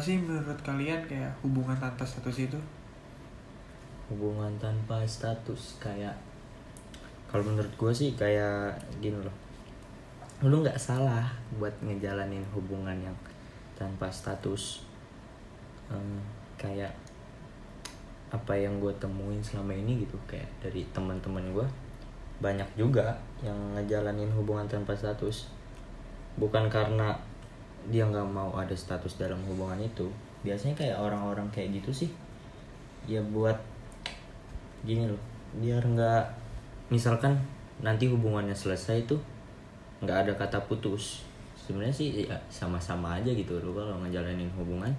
sih menurut kalian kayak hubungan tanpa status itu? Hubungan tanpa status kayak kalau menurut gue sih kayak gini loh. Lu nggak salah buat ngejalanin hubungan yang tanpa status. Em, kayak apa yang gue temuin selama ini gitu kayak dari teman-teman gue banyak juga yang ngejalanin hubungan tanpa status. Bukan karena dia nggak mau ada status dalam hubungan itu biasanya kayak orang-orang kayak gitu sih. Ya buat gini loh biar nggak misalkan nanti hubungannya selesai tuh nggak ada kata putus. Sebenarnya sih ya sama-sama aja gitu loh kalau ngejalanin hubungan.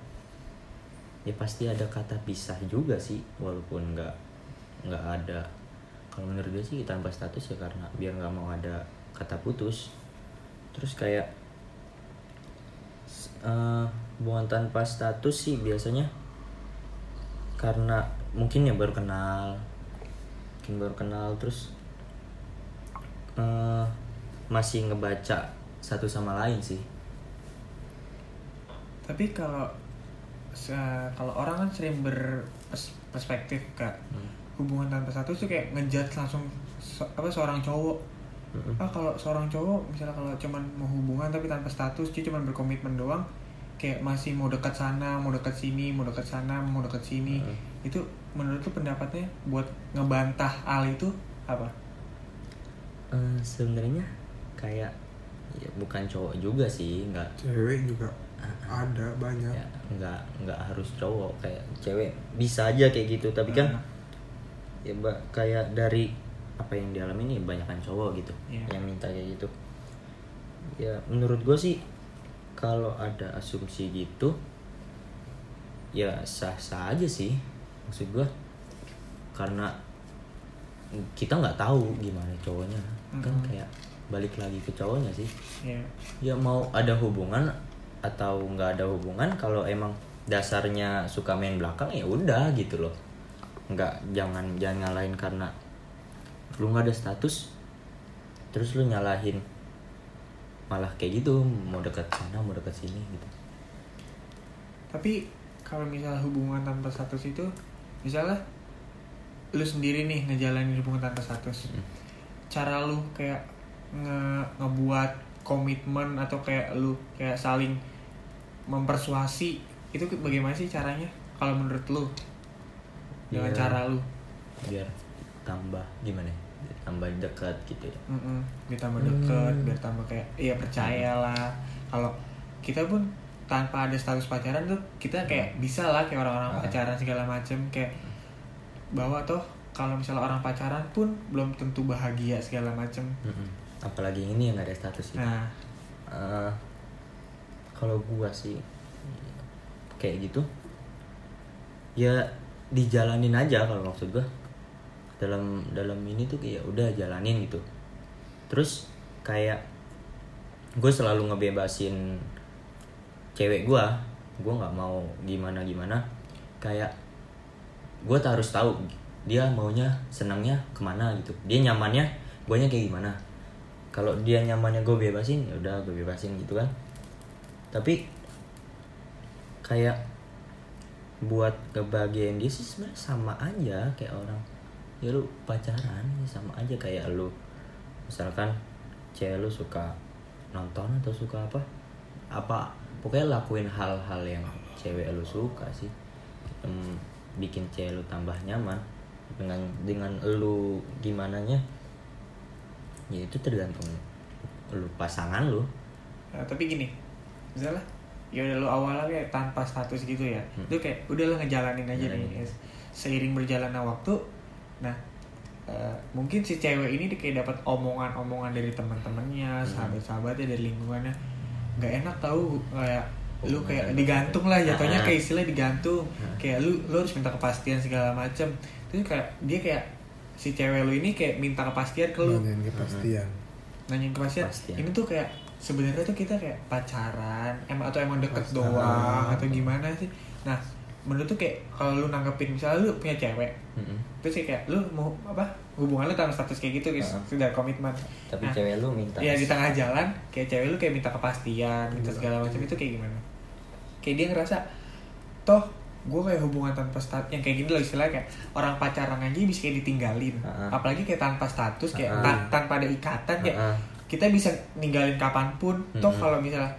Ya pasti ada kata pisah juga sih walaupun nggak nggak ada. Kalau menurut gue sih tanpa status ya karena biar nggak mau ada kata putus. Terus kayak eh, hubungan tanpa status sih biasanya. Karena mungkin ya baru kenal. Mungkin baru kenal terus eh, masih ngebaca satu sama lain sih. Tapi kalau kalau orang kan sering berperspektif kak. Hmm. hubungan tanpa status tuh kayak ngejudge langsung se- apa seorang cowok Mm-mm. ah kalau seorang cowok misalnya kalau cuman mau hubungan tapi tanpa status dia cuman berkomitmen doang. Kayak masih mau dekat sana mau dekat sini mau dekat sana mau dekat sini. Mm. itu menurut lu pendapatnya buat ngebantah hal itu apa? Eh, sebenarnya kayak ya bukan cowok juga sih nggak. Cewek juga ada banyak. Ya nggak nggak harus cowok kayak cewek bisa aja kayak gitu. Tapi kan Ah. ya mbak kayak dari apa yang dialami ini banyak kan cowok gitu Iya. yang minta kayak gitu. Ya menurut gue sih kalau ada asumsi gitu ya sah sah aja sih maksud gue karena kita nggak tahu gimana cowoknya. Kan Mm-mm. kayak balik lagi ke cowoknya sih. Ya ya mau ada hubungan atau nggak ada hubungan kalau emang dasarnya suka main belakang ya udah gitu loh. Nggak jangan jangan nyalahin karena lu nggak ada status terus lu nyalahin malah kayak gitu mau dekat sana mau dekat sini gitu. Tapi kalau misalnya hubungan tanpa status itu misalnya lu sendiri nih ngejalanin hubungan tanpa status. Hmm. cara lu kayak nge ngebuat komitmen atau kayak lu kayak saling mempersuasi itu bagaimana sih caranya? Kalau menurut lu dengan Ya, cara lu? biar tambah gimana ya? Tambah dekat gitu ya Mm-mm. biar tambah deket Hmm. biar tambah kayak iya percayalah kalau kita pun tanpa ada status pacaran tuh kita kayak bisa lah kayak orang-orang Ah. pacaran segala macem kayak bahwa toh kalau misalnya orang pacaran pun belum tentu bahagia segala macem Mm-mm. apalagi ini yang nggak ada status gitu nah Eh, kalau gua sih kayak gitu ya dijalanin aja kalau maksud gua dalam dalam ini tuh kayak udah jalanin gitu. Terus kayak gue selalu ngebebasin cewek gua gua nggak mau gimana gimana. Kayak gue harus tahu dia maunya senangnya ke mana gitu. Dia nyamannya guanya kayak gimana. Kalau dia nyamannya gue bebasin ya udah gue bebasin gitu kan. Tapi kayak buat kebahagiaan dia sih sebenarnya sama aja kayak orang ya lu pacaran ya sama aja kayak lu misalkan cewek lu suka nonton atau suka apa apa pokoknya lakuin hal-hal yang cewek lu suka sih Em, bikin cewek lu tambah nyaman dengan dengan lu gimana nya ya itu tergantung lu pasangan lu Nah, tapi gini, misalnya ya udah lu awalnya kayak tanpa status gitu ya, Hmm. itu kayak udah lu ngejalanin aja Jalanin. nih. Seiring berjalannya waktu, nah eh, mungkin si cewek ini dia kayak dapat omongan-omongan dari teman-temannya, Hmm. sahabat-sahabatnya dari lingkungannya, nggak enak tahu kayak lu Hubungan kayak digantung lah jatuhnya Ah. kayak istilah digantung, Ah. kayak lu lu harus minta kepastian segala macem, terus kayak dia kayak si cewek lu ini kayak minta kepastian ke lu, nanyain kepastian nanyain kepastian Kepastian. ini tuh kayak sebenarnya tuh kita kayak pacaran emang atau emang deket Pacaran. doang atau gimana sih nah menurut tuh kayak kalau lu nanggepin misalnya lu punya cewek Mm-mm. terus kayak lu mau apa hubungan lu tanpa status kayak gitu guys Ah. sudah komitmen tapi Nah, cewek lu minta ya di tengah jalan kayak cewek lu kayak minta kepastian minta segala macam itu kayak gimana kayak dia ngerasa toh gue kayak hubungan tanpa status yang kayak gini loh istilahnya kayak orang pacaran aja bisa kayak ditinggalin Heeh. apalagi kayak tanpa status kayak Heeh. ta- tanpa ada ikatan kayak Heeh. kita bisa ninggalin kapan pun toh Mm-mm. kalau misalnya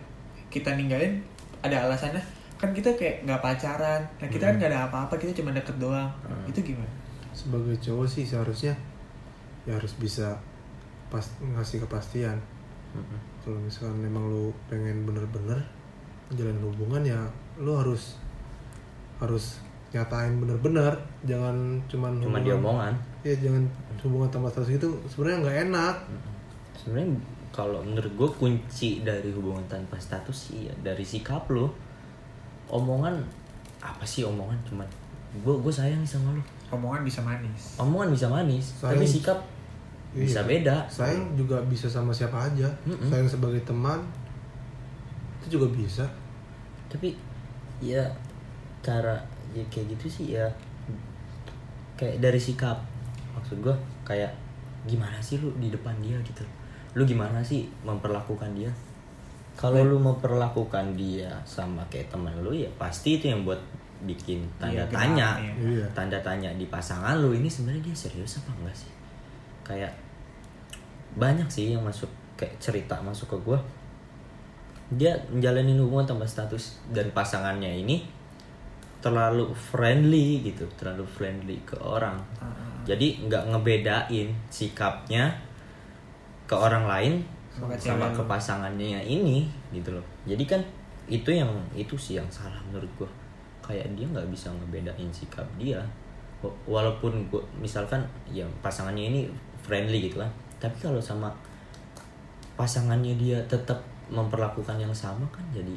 kita ninggalin ada alasannya kan kita kayak nggak pacaran nah kita kan Mm. nggak ada apa-apa kita cuma deket doang. Mm. itu gimana? Sebagai cowok sih seharusnya ya harus bisa pas ngasih kepastian. Mm-mm. kalau misalkan memang lu pengen bener-bener jalan hubungan ya lu harus harus nyatain bener-bener. Jangan cuman cuma hubungan- diomongan. Ya jangan hubungan tanpa status itu sebenarnya nggak enak. Sebenarnya kalau menurut gue kunci dari hubungan tanpa status sih ya dari sikap lo omongan apa sih omongan? Cuman gue gue sayang sama lo omongan bisa manis. Omongan bisa manis tapi Sayang. sikap Iya. bisa beda. Sayang juga bisa sama siapa aja. Mm-mm. sayang sebagai teman itu juga bisa. Tapi ya cara ya kayak gitu sih ya. Kayak dari sikap maksud gue kayak gimana sih lu di depan dia gitu? Lu gimana sih memperlakukan dia kalau lu memperlakukan dia sama kayak teman lu ya pasti itu yang buat bikin tanda Iya, tanya. Iya. iya tanda tanya di pasangan lu ini sebenarnya dia serius apa enggak sih? Kayak banyak sih yang masuk kayak cerita masuk ke gue dia menjalani hubungan tanpa status dan pasangannya ini terlalu friendly gitu terlalu friendly ke orang. Heeh. jadi nggak ngebedain sikapnya ke orang lain Sama sama ke pasangannya ini gitu loh. Jadi kan itu yang itu sih yang salah menurut gua. Kayak dia nggak bisa ngebedain sikap dia. Wa- walaupun gua misalkan ya pasangannya ini friendly gitu kan. Tapi kalau sama pasangannya dia tetap memperlakukan yang sama kan jadi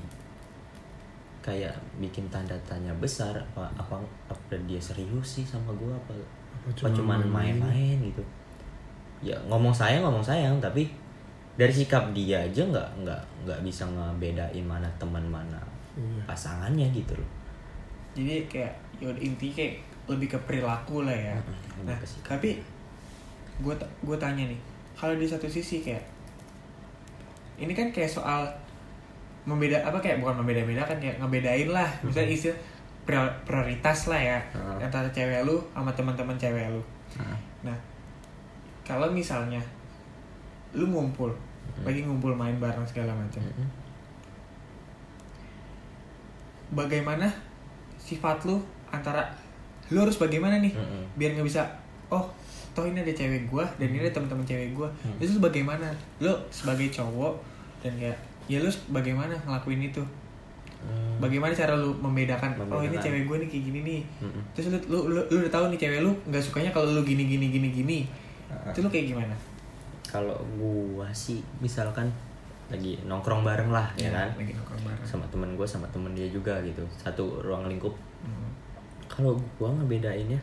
kayak bikin tanda tanya besar apa apa apa dia serius sih sama gua apa apa cuman main-main gitu. Ya ngomong sayang ngomong sayang tapi dari sikap dia aja nggak nggak nggak bisa ngebedain mana teman mana Iya. pasangannya gitu loh. Jadi kayak ya inti kayak lebih ke perilaku lah ya. Mm-mm, nah tapi gue gue tanya nih kalau di satu sisi kayak ini kan kayak soal membeda apa kayak bukan membeda-beda kan kayak ngebedain lah. Misalnya istilah prior- prioritas lah ya Heeh. antara cewek lu sama teman-teman cewek lu. Nah kalau misalnya lu ngumpul lagi ngumpul main bareng segala macam mm-mm. bagaimana sifat lu antara lu harus bagaimana nih Mm-mm. biar nggak bisa oh toh ini ada cewek gua dan ini ada teman-teman cewek gua Hmm. itu bagaimana lu sebagai cowok dan kayak ya lu bagaimana ngelakuin itu Hmm. bagaimana cara lu membedakan, oh ini Membedakan. cewek gua nih kayak gini nih Mm-mm. terus lu, lu, lu, lu udah tahu nih cewek lu nggak sukanya kalau lu gini gini gini gini itu lu kayak gimana kalau gua sih misalkan lagi nongkrong bareng lah ya, kan? lagi nongkrong bareng. Sama temen gua sama temen dia juga gitu. Satu ruang lingkup. Hmm. kalau gua ngebedainnya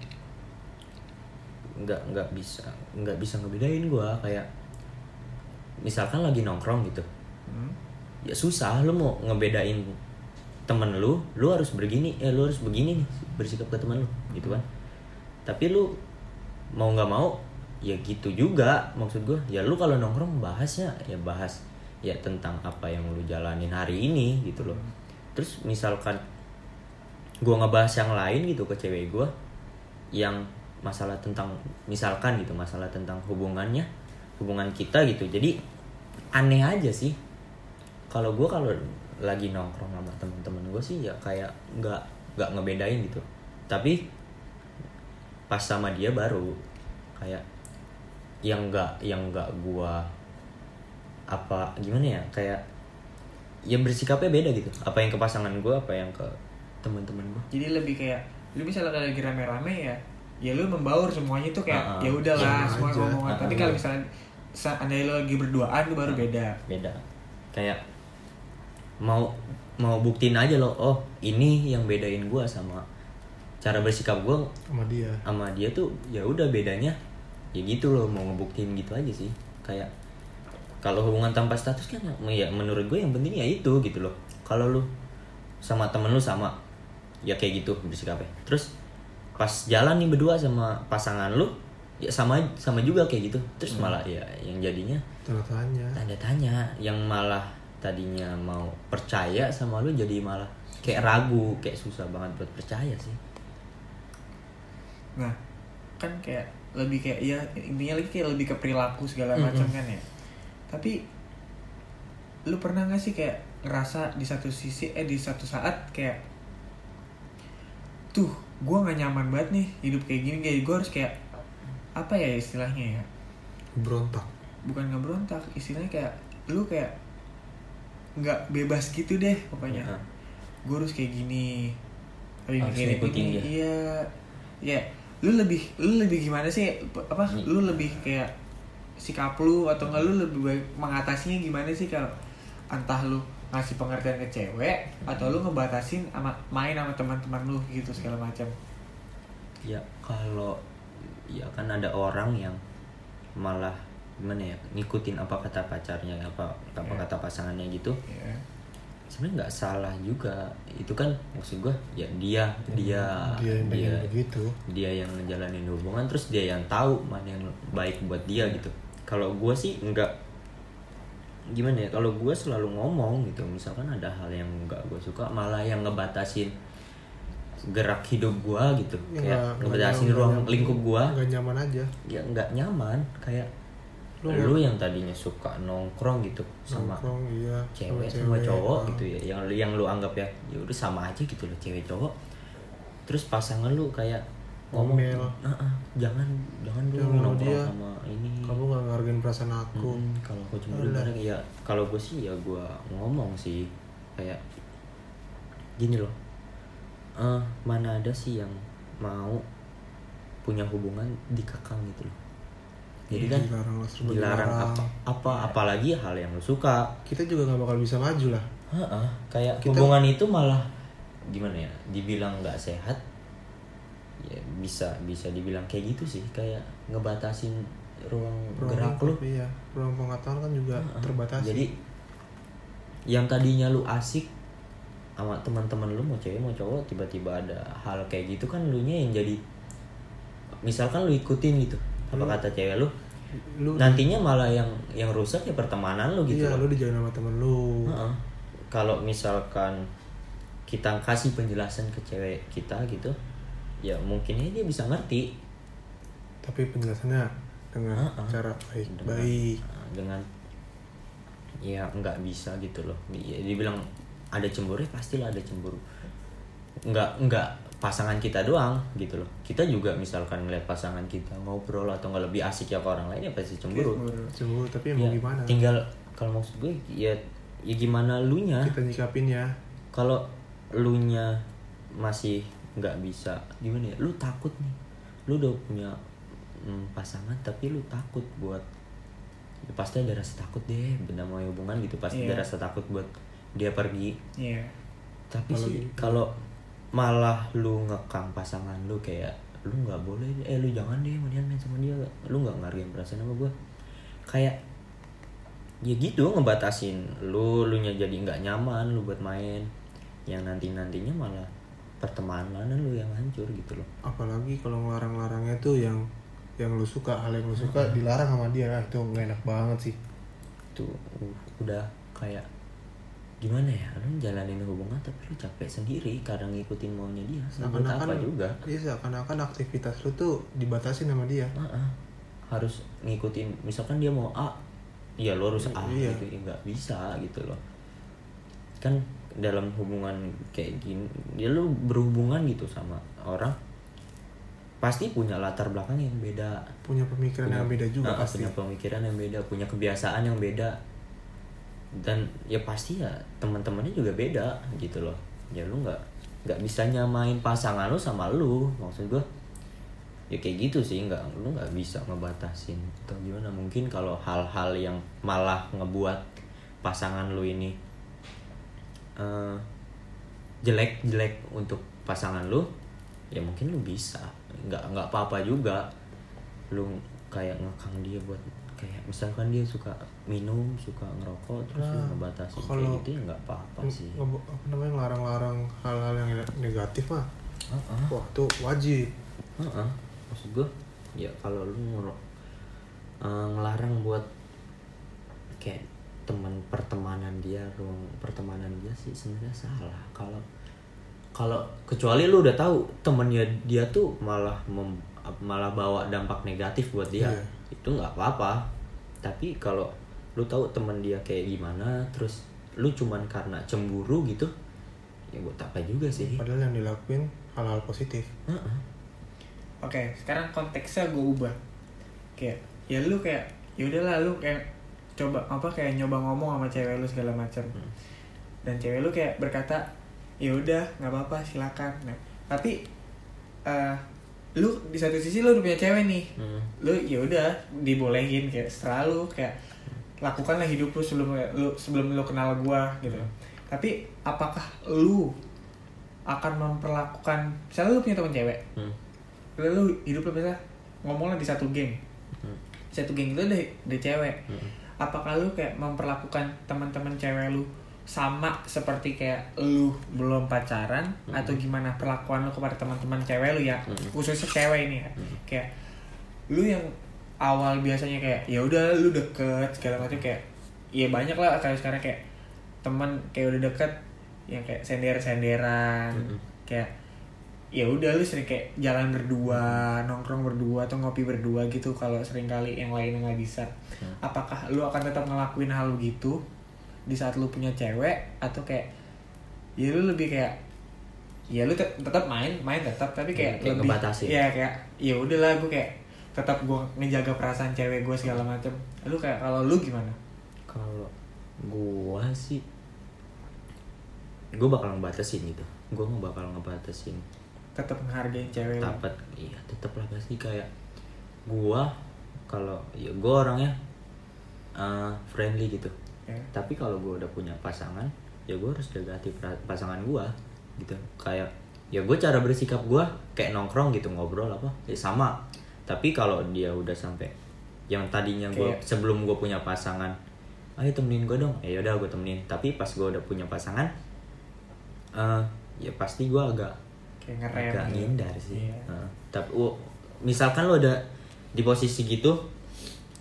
nggak nggak bisa nggak bisa ngebedain gua. Kayak misalkan lagi nongkrong gitu. Hmm. ya susah lu mau ngebedain temen lu lu harus begini eh lu harus begini nih bersikap ke temen lu gitu kan? Tapi lu mau nggak mau ya gitu juga maksud gua. Ya lu kalau nongkrong bahasnya ya bahas ya tentang apa yang lu jalanin hari ini gitu loh. Terus misalkan gua ngebahas yang lain gitu ke cewek gua yang masalah tentang misalkan gitu masalah tentang hubungannya hubungan kita gitu. Jadi aneh aja sih. Kalau gue kalau lagi nongkrong sama temen-temen gue sih ya kayak nggak nggak ngebedain gitu. Tapi pas sama dia baru kayak yang nggak yang nggak gue apa gimana ya kayak yang bersikapnya beda gitu. Apa yang ke pasangan gue apa yang ke temen-temen gue jadi lebih kayak lu bisa lagi rame-rame ya ya lu membaur semuanya tuh kayak ah. ya udahlah Sama semua ngomongan tapi kalau misalnya seandainya lu lagi berduaan lu baru beda. Beda. Kayak mau mau buktiin aja loh oh ini yang bedain gue sama cara bersikap gue sama dia. sama dia tuh ya udah bedanya ya gitu loh mau ngebuktiin gitu aja sih. Kayak kalau hubungan tanpa status kan ya menurut gue yang penting ya itu gitu loh. Kalau lu sama temen lu sama ya kayak gitu bersikapnya terus pas jalan nih berdua sama pasangan lu ya sama sama juga kayak gitu. Terus malah ya yang jadinya tanda tanya tanda tanya. Yang malah tadinya mau percaya sama lu jadi malah kayak ragu kayak susah banget buat percaya sih. Nah kan kayak lebih kayak ya intinya lagi kayak lebih ke perilaku segala macam kan ya. Tapi lu pernah gak sih kayak ngerasa di satu sisi eh di satu saat kayak tuh gue nggak nyaman banget nih hidup kayak gini kayak gue harus kayak apa ya istilahnya ya? Berontak. Bukan ngebrontak istilahnya kayak lu kayak nggak bebas gitu deh pokoknya. Heeh. gue harus kayak gini tapi Harus mikirin ngikutin ini dia. iya. Ya lu lebih lu lebih gimana sih? Apa? Hmm. lu lebih kayak sikap lu atau enggak lu lebih baik mengatasinya gimana sih kalau entah lu ngasih pengertian ke cewek atau lu ngebatasin sama main sama teman-teman lu gitu segala macam? Ya kalau ya kan ada orang yang malah gimana ya ngikutin apa kata pacarnya apa apa Iya. kata pasangannya gitu. Ya sebenarnya nggak salah juga. Itu kan maksud gua ya dia dia dia yang dia begitu. dia yang ngejalanin hubungan terus dia yang tahu mana yang baik buat dia gitu. Kalau gua sih nggak gimana ya kalau gua selalu ngomong gitu misalkan ada hal yang nggak gue suka malah yang ngebatasin gerak hidup gua gitu. Ya, kayak ngebatasin ruang nyaman- lingkup gua. Nggak nyaman aja. Ya nggak nyaman kayak Lu lu, yang tadinya suka nongkrong gitu sama nongkrong iya. cewek sama cowok ah. gitu ya. Yang yang lu anggap ya ya udah sama aja gitu loh cewek cowok. Terus pasangan lu kayak ngomong. "Ah, ah, jangan jangan lu Jangan sama nongkrong dia. sama ini. Kamu nggak ngehargain perasaan aku. Mm, kalau aku cemburu gimana ya kalau gue sih ya gue ngomong sih. Kayak gini loh. Eh mana ada sih yang mau punya hubungan dikekang gitu loh jadi kan dilarang dilarang apa apa apalagi hal yang lu suka. Kita juga nggak bakal bisa maju lah. Heeh, kayak Kita- hubungan itu malah gimana ya dibilang nggak sehat ya bisa bisa dibilang kayak gitu sih kayak ngebatasin ruang, gerak lu. iya. Ruang pengetahuan kan juga Heeh. terbatas jadi yang tadinya lu asik sama teman-teman lu mau cewek mau cowok tiba-tiba ada hal kayak gitu kan lu nya yang jadi misalkan lu ikutin gitu apa kata cewek lu lu nantinya malah yang yang rusak ya pertemanan lu gitu iya loh lu dijauhin sama temen lu Heeh. Kalau misalkan kita kasih penjelasan ke cewek kita gitu, ya mungkin dia bisa ngerti tapi penjelasannya dengan Heeh. cara baik dengan, baik dengan ya nggak bisa gitu loh. Ya, dibilang ada cemburu ya pastilah ada cemburu. Nggak nggak pasangan kita doang gitu loh. Kita juga misalkan ngeliat pasangan kita ngobrol atau nggak lebih asik ya ke orang lain ya pasti cemburu. cemburu tapi Ya, mau gimana Tinggal kalau maksud gue ya ya gimana lu nya kita nyikapin ya kalau lu nya masih nggak bisa gimana ya lu takut nih lu udah punya mm, pasangan tapi lu takut buat ya pasti ada rasa takut deh benda mau hubungan gitu pasti Iya. ada rasa takut buat dia pergi iya tapi Kalau sih gitu. kalau malah lu ngekang pasangan lu kayak lu nggak boleh eh lu jangan deh mendingan main sama dia. Lu nggak ngargain perasaan sama gue kayak ya gitu ngebatasin lu lu nya jadi nggak nyaman lu buat main. Yang nanti nantinya malah pertemanan lu yang hancur gitu loh. Apalagi kalau ngelarang-larangnya tuh yang yang lu suka hal yang lu suka dilarang sama dia. Nah, itu nggak enak banget sih. Tuh uh, udah kayak gimana ya? Lu jalanin hubungan tapi lu capek sendiri karena ngikutin maunya dia buat apa juga. iya seakan-akan aktivitas lu tuh dibatasin sama dia. Heeh. harus ngikutin misalkan dia mau A ya lo harus A Iya. gitu ya nggak bisa gitu loh. Kan dalam hubungan kayak gini dia lu berhubungan gitu sama orang pasti punya latar belakang yang beda. Punya pemikiran yang beda juga Heeh, pasti. punya pemikiran yang beda punya kebiasaan yang beda dan ya pasti ya teman-temannya juga beda gitu loh. Ya lu nggak nggak bisa nyamain pasangan lu sama lu maksud gua. Ya kayak gitu sih nggak lu nggak bisa ngebatasin. Atau gimana? Mungkin kalau hal-hal yang malah ngebuat pasangan lu ini eh, jelek jelek untuk pasangan lu ya mungkin lu bisa. Nggak nggak apa-apa juga. Lu kayak ngekang dia buat kayak misalkan dia suka minum suka ngerokok terus Nah, ngebatasin kayak gitu ya nggak apa-apa sih apa namanya ngelarang-larang hal-hal yang negatif mah Heeh. wah tuh wajib Heeh. maksud gue ya kalau lu ngero- eh, ngelarang buat kayak teman pertemanan dia ruang pertemanan dia sih sebenarnya salah kalau kalau kecuali lu udah tahu temennya dia tuh malah mem- malah bawa dampak negatif buat dia Iya. Itu nggak apa-apa tapi kalau lu tahu temen dia kayak gimana terus lu cuman karena cemburu gitu ya buat apa juga sih padahal yang dilakuin hal-hal positif Heeh. Oke, sekarang konteksnya gue ubah. Kayak ya lu kayak ya udahlah lu kayak coba apa kayak nyoba ngomong sama cewek lu segala macam. Hmm. Dan cewek lu kayak berkata, "Ya udah, nggak apa-apa, silakan." Nah, tapi eh lu di satu sisi lu udah punya cewek nih. Hmm. Lu ya udah dibolehin kayak selalu kayak lakukanlah hidup lu sebelum lu sebelum lu kenal gua gitu. Tapi apakah lu akan memperlakukan misalnya lu punya teman cewek Hmm. lu hidup lu bisa ngomongnya di satu geng Hmm. satu geng itu ada, ada cewek Hmm. apakah lu kayak memperlakukan teman-teman cewek lu sama seperti kayak lu belum pacaran Hmm. atau gimana perlakuan lu kepada teman-teman cewek lu ya Hmm. khususnya cewek ini ya Hmm. kayak lu yang awal biasanya kayak ya udah lu deket segala macam kayak ya banyak lah kayak sekarang kayak teman kayak udah deket yang kayak sender-senderan Mm-mm. kayak ya udah lu sering kayak jalan berdua nongkrong berdua atau ngopi berdua gitu kalau sering kali yang lainnya nggak bisa Hmm. apakah lu akan tetap ngelakuin hal gitu di saat lu punya cewek atau kayak ya lu lebih kayak ya lu tet- tetap main main tetap tapi kayak, kayak lebih ngebatasin. ya kayak ya udahlah gue kayak tetap gue ngejaga perasaan cewek gue segala macam lu kayak kalau lu gimana? Kalau gua sih gua bakal ngebatasin gitu gua nggak bakal ngebatasin. Tetap menghargai cewek dapat iya tetap lah pasti kayak gua kalau ya gua orangnya uh, friendly gitu ya. tapi kalau gua udah punya pasangan ya gua harus jaga hati pasangan gua gitu kayak ya gue cara bersikap gua kayak nongkrong gitu ngobrol apa ya sama tapi kalau dia udah sampai yang tadinya Kayak- sebelum gue punya pasangan ayo temenin gue dong ya udah gue temenin tapi pas gue udah punya pasangan eh ya pasti gue agak kayak ngerem agak gitu. ngindar sih Iya. Heeh. tapi wo- misalkan lo udah di posisi gitu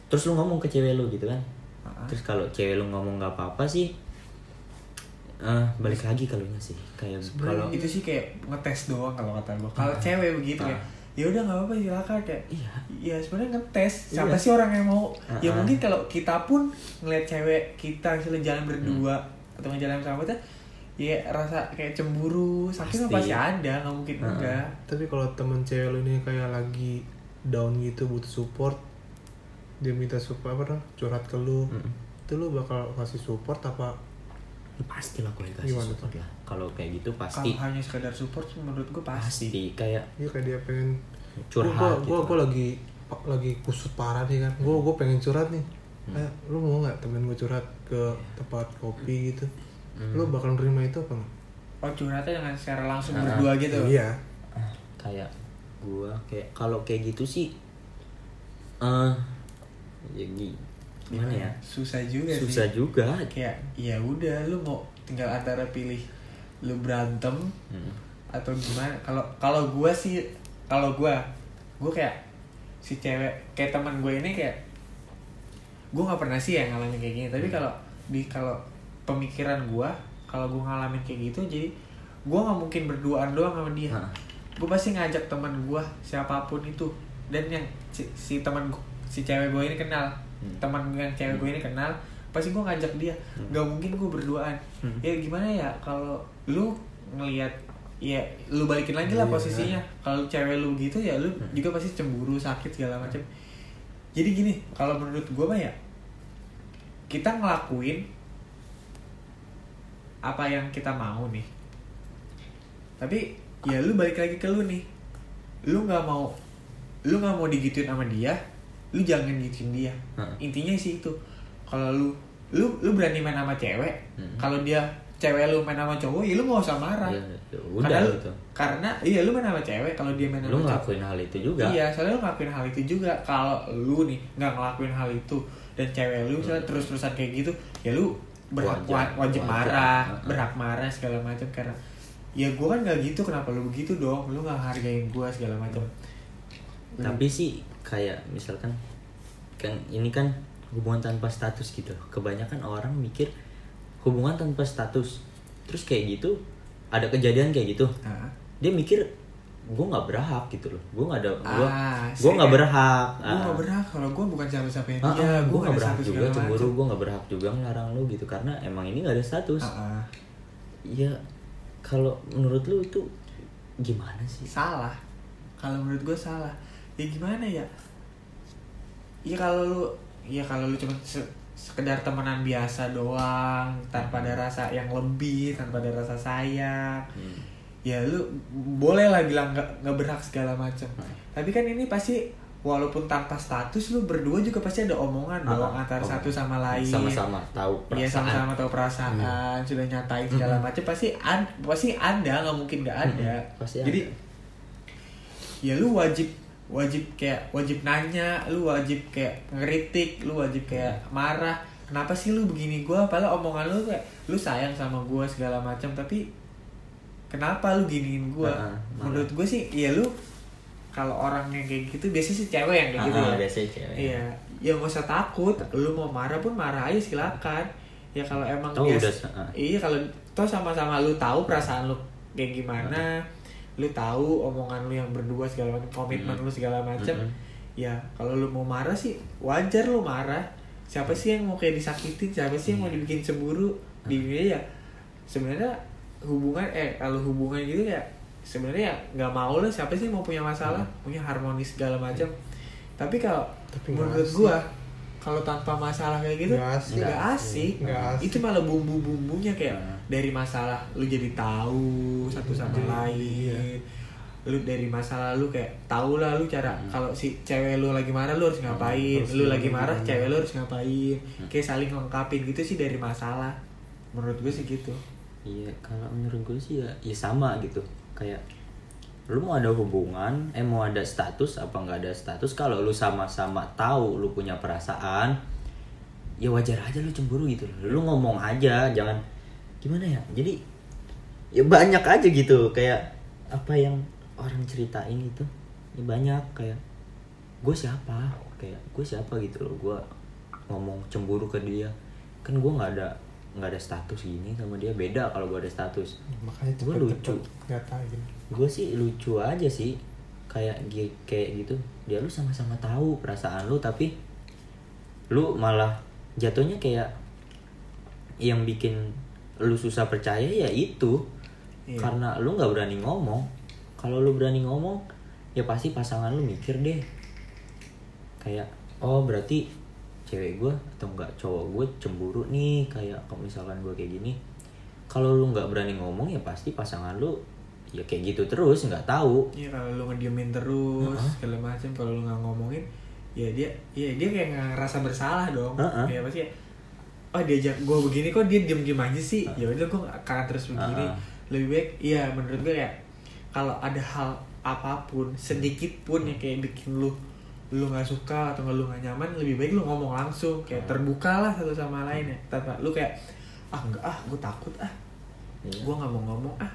terus lu ngomong ke cewek lu gitu kan Ah. terus kalau cewek lu ngomong nggak apa-apa sih eh balik lagi kalau sih kayak kalau itu sih kayak ngetes doang kalau kata gue kalau cewek begitu Ah. kayak ya udah nggak apa-apa silakan kayak iya ya sebenarnya ngetes siapa Iya. sih orang yang mau ya Ah-ah. mungkin kalau kita pun ngeliat cewek kita misalnya jalan berdua Hmm. atau ngejalan sama kita ya rasa kayak cemburu sakit Pasti. pasti ada nggak mungkin Ah-ah. enggak tapi kalau temen cewek lu ini kayak lagi down gitu butuh support dia minta support apa dong curhat ke lu. Mm-mm. itu lu bakal kasih support apa? Ya, pasti lah gue kasih Gimana support lah. Kalau kayak gitu kalau pasti. hanya sekedar support sih menurut gue pasti, pasti kayak ya kayak dia pengen curhat gua, gitu gua, gua lagi lagi kusut parah nih kan. Gua gua pengen curhat nih. Hmm. Eh, lu mau nggak temen gue curhat ke tempat kopi gitu? Hmm. lu bakal nerima itu apa nggak? Oh curhatnya dengan secara langsung Ah, berdua gitu? iya. Ah, kayak gua kayak kalau kayak gitu sih eh ya gi- gimana ya? Susah juga susah sih juga. Kayak ya udah lu mau tinggal antara pilih lu berantem Hmm. atau gimana. Kalau kalau gue sih kalau gue gue kayak si cewek kayak teman gue ini kayak gue nggak pernah sih yang ngalamin kayak gini. Tapi Hmm. kalau di kalau pemikiran gue kalau gue ngalamin kayak gitu jadi gue nggak mungkin berduaan doang sama dia. Gue pasti ngajak teman gue siapa pun itu. Dan yang si, si teman gua- si cewek gue ini kenal Hmm. teman yang cewek gue ini kenal pasti gue ngajak dia nggak mungkin gue berduaan Hmm. ya gimana ya kalau lu ngelihat ya lu balikin lagi lah Iya. posisinya kalau cewek lu gitu ya lu Hmm. juga pasti cemburu sakit segala macam jadi gini kalau menurut gue mah ya kita ngelakuin apa yang kita mau nih tapi ya lu balik lagi ke lu nih lu nggak mau lu nggak mau digituin sama dia lu jangan gituin dia Heeh. intinya sih itu kalau lu lu lu berani main sama cewek Hmm. kalau dia cewek lu main sama cowok ya lu nggak usah marah Ya, ya karena udah lu, gitu karena iya lu main sama cewek kalau dia main lu sama ngelakuin hal itu juga Iya, soalnya lu ngelakuin hal itu juga. Kalau lu nih nggak ngelakuin hal itu dan cewek lu misalnya terus-terusan kayak gitu, ya lu berhak Hmm. Wajib wajar. marah, Heeh. berhak marah segala macam karena ya gua kan nggak gitu, kenapa lu begitu dong? Lu nggak hargain gua segala macam. tapi sih kayak misalkan kan ini kan hubungan tanpa status gitu. Kebanyakan orang mikir hubungan tanpa status. Terus kayak gitu ada kejadian kayak gitu. Nah, dia mikir gue nggak berhak gitu loh. Gue nggak ada gue Ah, gue nggak berhak. Gue gak berhak kalau gue bukan siapa-siapa Ah, dia. Gue gue nggak berhak juga cemburu gue nggak berhak juga ngelarang lu gitu. Karena emang ini nggak ada status. Ah, ah. ya kalau menurut lu itu gimana sih? Salah. Kalau menurut gue salah. Ya gimana ya ya kalau lu ya kalau lu cuma se- sekedar temenan biasa doang tanpa ada rasa yang lebih tanpa ada rasa sayang Hmm. ya lu boleh lah bilang nggak nggak berhak segala macam tapi kan ini pasti walaupun tanpa status lu berdua juga pasti ada omongan dong antara omongan. satu sama lain sama-sama tahu Iya perasaan sama-sama tahu perasaan, sudah nyatain segala macam pasti ad, pasti ada nggak mungkin nggak ada. Mm-mm, pasti Jadi ada. ya lu wajib wajib kayak wajib nanya, lu wajib kayak ngeritik, lu wajib kayak marah. Kenapa sih lu begini gua? Padahal omongan lu kayak lu sayang sama gua segala macam tapi kenapa lu giniin gua? Ah, marah. Menurut gua sih ya lu kalau orang yang kayak gitu biasanya sih cewek yang kayak gitu Ah, ya. biasanya cewek. Iya, ya nggak usah takut. Lu mau marah pun marah aja silakan. Ya kalau emang dia, udah, ah. iya kalau toh sama-sama lu tahu perasaan lu kayak gimana, lu tahu omongan lu yang berdua segala macam, komitmen Mm. lu segala macam. Mm-mm. Ya kalau lu mau marah sih wajar lu marah. Siapa sih yang mau kayak disakitin? Siapa sih yang mau dibikin cemburu? Di dunia ya sebenarnya hubungan eh kalau hubungan gitu ya sebenarnya ya nggak mau lah siapa sih mau punya masalah punya harmonis segala macam tapi kalau Tapi menurut gua kalau tanpa masalah kayak gitu Nggak asik. asik. Itu malah bumbu bumbunya kayak Nah. dari masalah lu jadi tahu satu sama Iya. lain lu dari masalah lu kayak tahu lah lu cara Hmm. kalau si cewek lu lagi marah lu harus ngapain harus lu lagi gimana. marah cewek lu harus ngapain Hmm. kayak saling lengkapin gitu sih dari masalah menurut gue sih gitu Iya, kalau menurut gue sih ya, ya sama gitu. Kayak lu mau ada hubungan, eh mau ada status apa nggak ada status? Kalau lu sama-sama tahu lu punya perasaan, ya wajar aja lu cemburu gitu. Lu ngomong aja, jangan gimana ya? Jadi ya banyak aja gitu kayak apa yang orang ceritain itu. Ya banyak kayak gue siapa? Kayak gue siapa gitu loh. Gue ngomong cemburu ke dia. Kan gue nggak ada nggak ada status gini sama dia beda kalau gue ada status makanya cepet lucu. nyatain gue sih lucu aja sih. Kayak kayak gitu. Dia lu sama-sama tahu perasaan lu tapi lu malah jatuhnya kayak yang bikin lu susah percaya ya itu. Iya. karena lu nggak berani ngomong. Kalau lu berani ngomong ya pasti pasangan lu mikir deh. Kayak oh berarti cewek gue atau enggak cowok gue cemburu nih kayak kalau misalkan gue kayak gini. Kalau lu nggak berani ngomong ya pasti pasangan lu ya kayak gitu terus nggak tahu. Iya kalau lu ngediemin terus segala macam kalau lu nggak ngomongin ya dia ya dia kayak nggak ngerasa bersalah dong. Heeh. kayak pasti oh diajak gue begini kok dia diem diem aja sih? Ya udah gue akan terus begini. Heeh. lebih baik iya menurut gue kayak kalau ada hal apa pun sedikit pun yang kayak bikin lu lu nggak suka atau nggak lu nggak nyaman lebih baik lu ngomong langsung. Kayak terbuka lah satu sama lain ya. Tanpa lu kayak ah enggak ah gue takut ah. Iya. gue nggak mau ngomong ah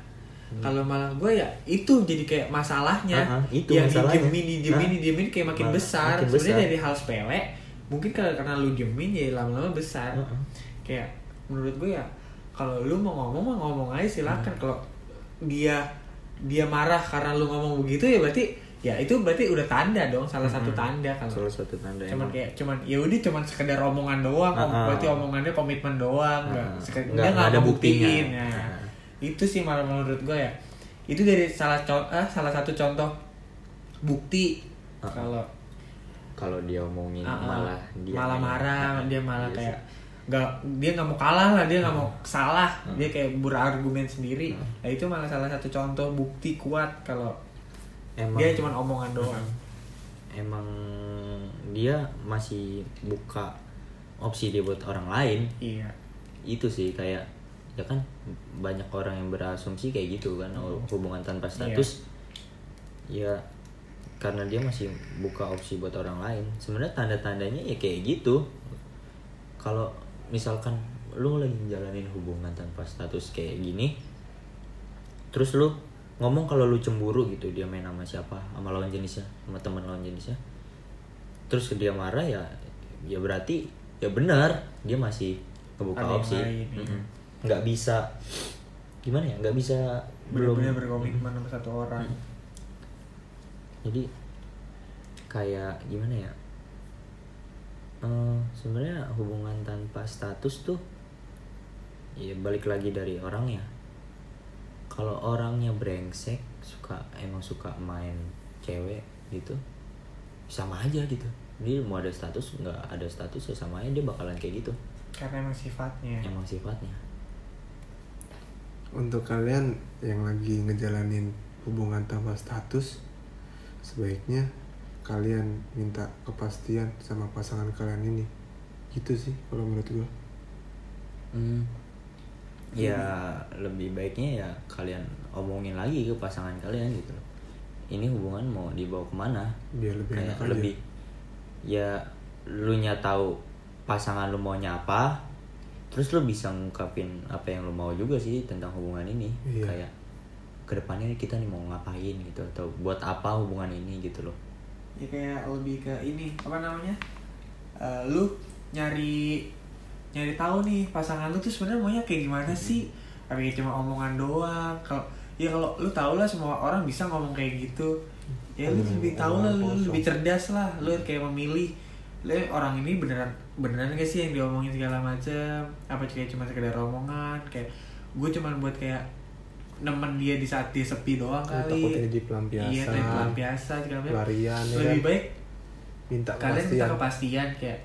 kalau malah gue ya itu jadi kayak masalahnya Ah, ah, itu yang masalahnya. didiemin didiemin Ah. didiemin kayak makin Malah besar makin sebenarnya besar. dari hal sepele mungkin karena karena lu diemin ya lama-lama besar Ah, ah. kayak menurut gue ya kalau lu mau ngomong mah ngomong aja silakan Hmm. kalau dia dia marah karena lu ngomong begitu ya berarti ya itu berarti udah tanda dong salah satu tanda kan salah satu tanda cuman emang. kayak cuman ya udah cuman sekedar omongan doang Ah, ah. berarti omongannya komitmen doang ah. sekedar Nggak- nggak ada buktinya. ya. Ah. Itu sih malah menurut gue ya. Itu dari salah contoh salah satu contoh bukti ah. kalau kalau dia omongin ah, malah dia malah marah Ah, dia malah iya kayak nggak dia nggak mau kalah lah dia nggak mau salah. Ah. dia kayak berargumen sendiri. Ah. nah itu malah salah satu contoh bukti kuat kalau emang dia cuma omongan doang. Emang dia masih buka opsi dia buat orang lain. Iya. Itu sih kayak ya kan banyak orang yang berasumsi kayak gitu kan oh, hubungan tanpa status. Ya karena dia masih buka opsi buat orang lain. Sebenarnya tanda-tandanya ya kayak gitu. Kalau misalkan lu lagi menjalanin hubungan tanpa status kayak gini terus lu ngomong kalau lu cemburu gitu dia main sama siapa sama lawan jenisnya sama teman lawan jenisnya terus dia marah ya ya berarti ya benar dia masih Ada yang opsi. lain, iya. Nggak bisa. Gimana ya? Nggak bisa belum berkomitmen sama satu orang. Hmm. jadi kayak gimana ya? Eh, sebenarnya hubungan tanpa status tuh ya balik lagi dari orangnya kalau orangnya brengsek suka emang suka main cewek gitu sama aja gitu. Jadi mau ada status nggak ada status ya sama aja dia bakalan kayak gitu. Karena emang sifatnya. Emang sifatnya untuk kalian yang lagi ngejalanin hubungan tanpa status sebaiknya kalian minta kepastian sama pasangan kalian ini gitu sih kalau menurut gue Hmm. Ya lebih baiknya ya kalian omongin lagi ke pasangan kalian gitu loh. Ini hubungan mau dibawa ke mana? biar lebih Kayak enak aja lebih ya lu nya tahu pasangan lu maunya apa, terus lu bisa ngungkapin apa yang lu mau juga sih tentang hubungan ini. Iya. Kayak ke depannya kita nih mau ngapain gitu atau buat apa hubungan ini gitu loh. ya kayak lebih ke ini apa namanya Eh, lu nyari nyari tahu nih pasangan lu tuh sebenarnya maunya kayak gimana sih apa kayak cuma omongan doang kalau ya kalau lu tau lah semua orang bisa ngomong kayak gitu ya lu Omongan- lebih tahu lah lu lebih cerdas lah lu kayak memilih lu orang ini beneran beneran gak sih yang diomongin segala macam apa kayak cuma sekedar omongan? Kayak gue cuma buat kayak nemen dia di saat dia sepi doang kali. takutnya jadi pelampiasan. Iya kayak pelampiasan segala macam pelarian ya lebih kan? baik minta kalian minta kepastian. kepastian kayak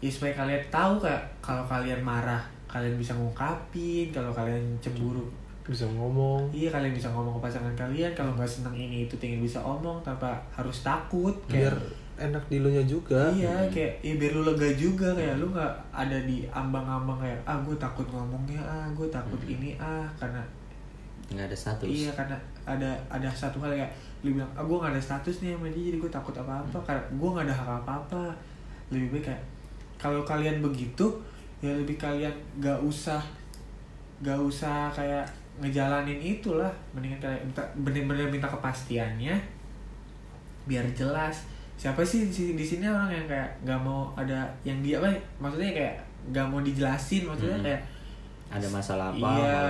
ya supaya kalian tahu kayak kalau kalian marah kalian bisa ngungkapin. Kalau kalian cemburu bisa ngomong. iya kalian bisa ngomong ke pasangan kalian. Kalau nggak senang ini itu tinggal bisa omong tanpa harus takut biar kayak enak di lu nya juga. Iya kayak ya biar lu lega juga kayak lu nggak ada di ambang-ambang kayak ah gue takut ngomongnya ah gue takut ini ah karena nggak ada status. Iya karena ada ada satu hal kayak lu bilang ah gue gak ada status nih sama dia jadi gue takut apa apa karena gue gak ada hak apa apa lebih baik kayak kalau kalian begitu ya lebih kalian gak usah gak usah kayak ngejalanin itulah. Mendingan kalian minta bener-bener minta kepastiannya biar jelas siapa sih di, di sini orang yang kayak gak mau ada yang dia apa maksudnya kayak gak mau dijelasin maksudnya Hmm. kayak Ada masalah apa? iya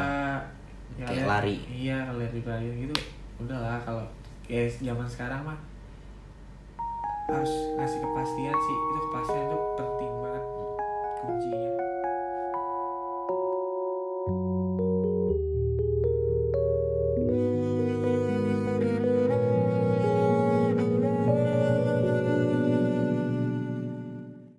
ya kayak lihat- lari. iya kalau di pelayan gitu udahlah kalau kayak zaman sekarang mah harus ngasih kepastian sih itu kepastian itu penting banget kuncinya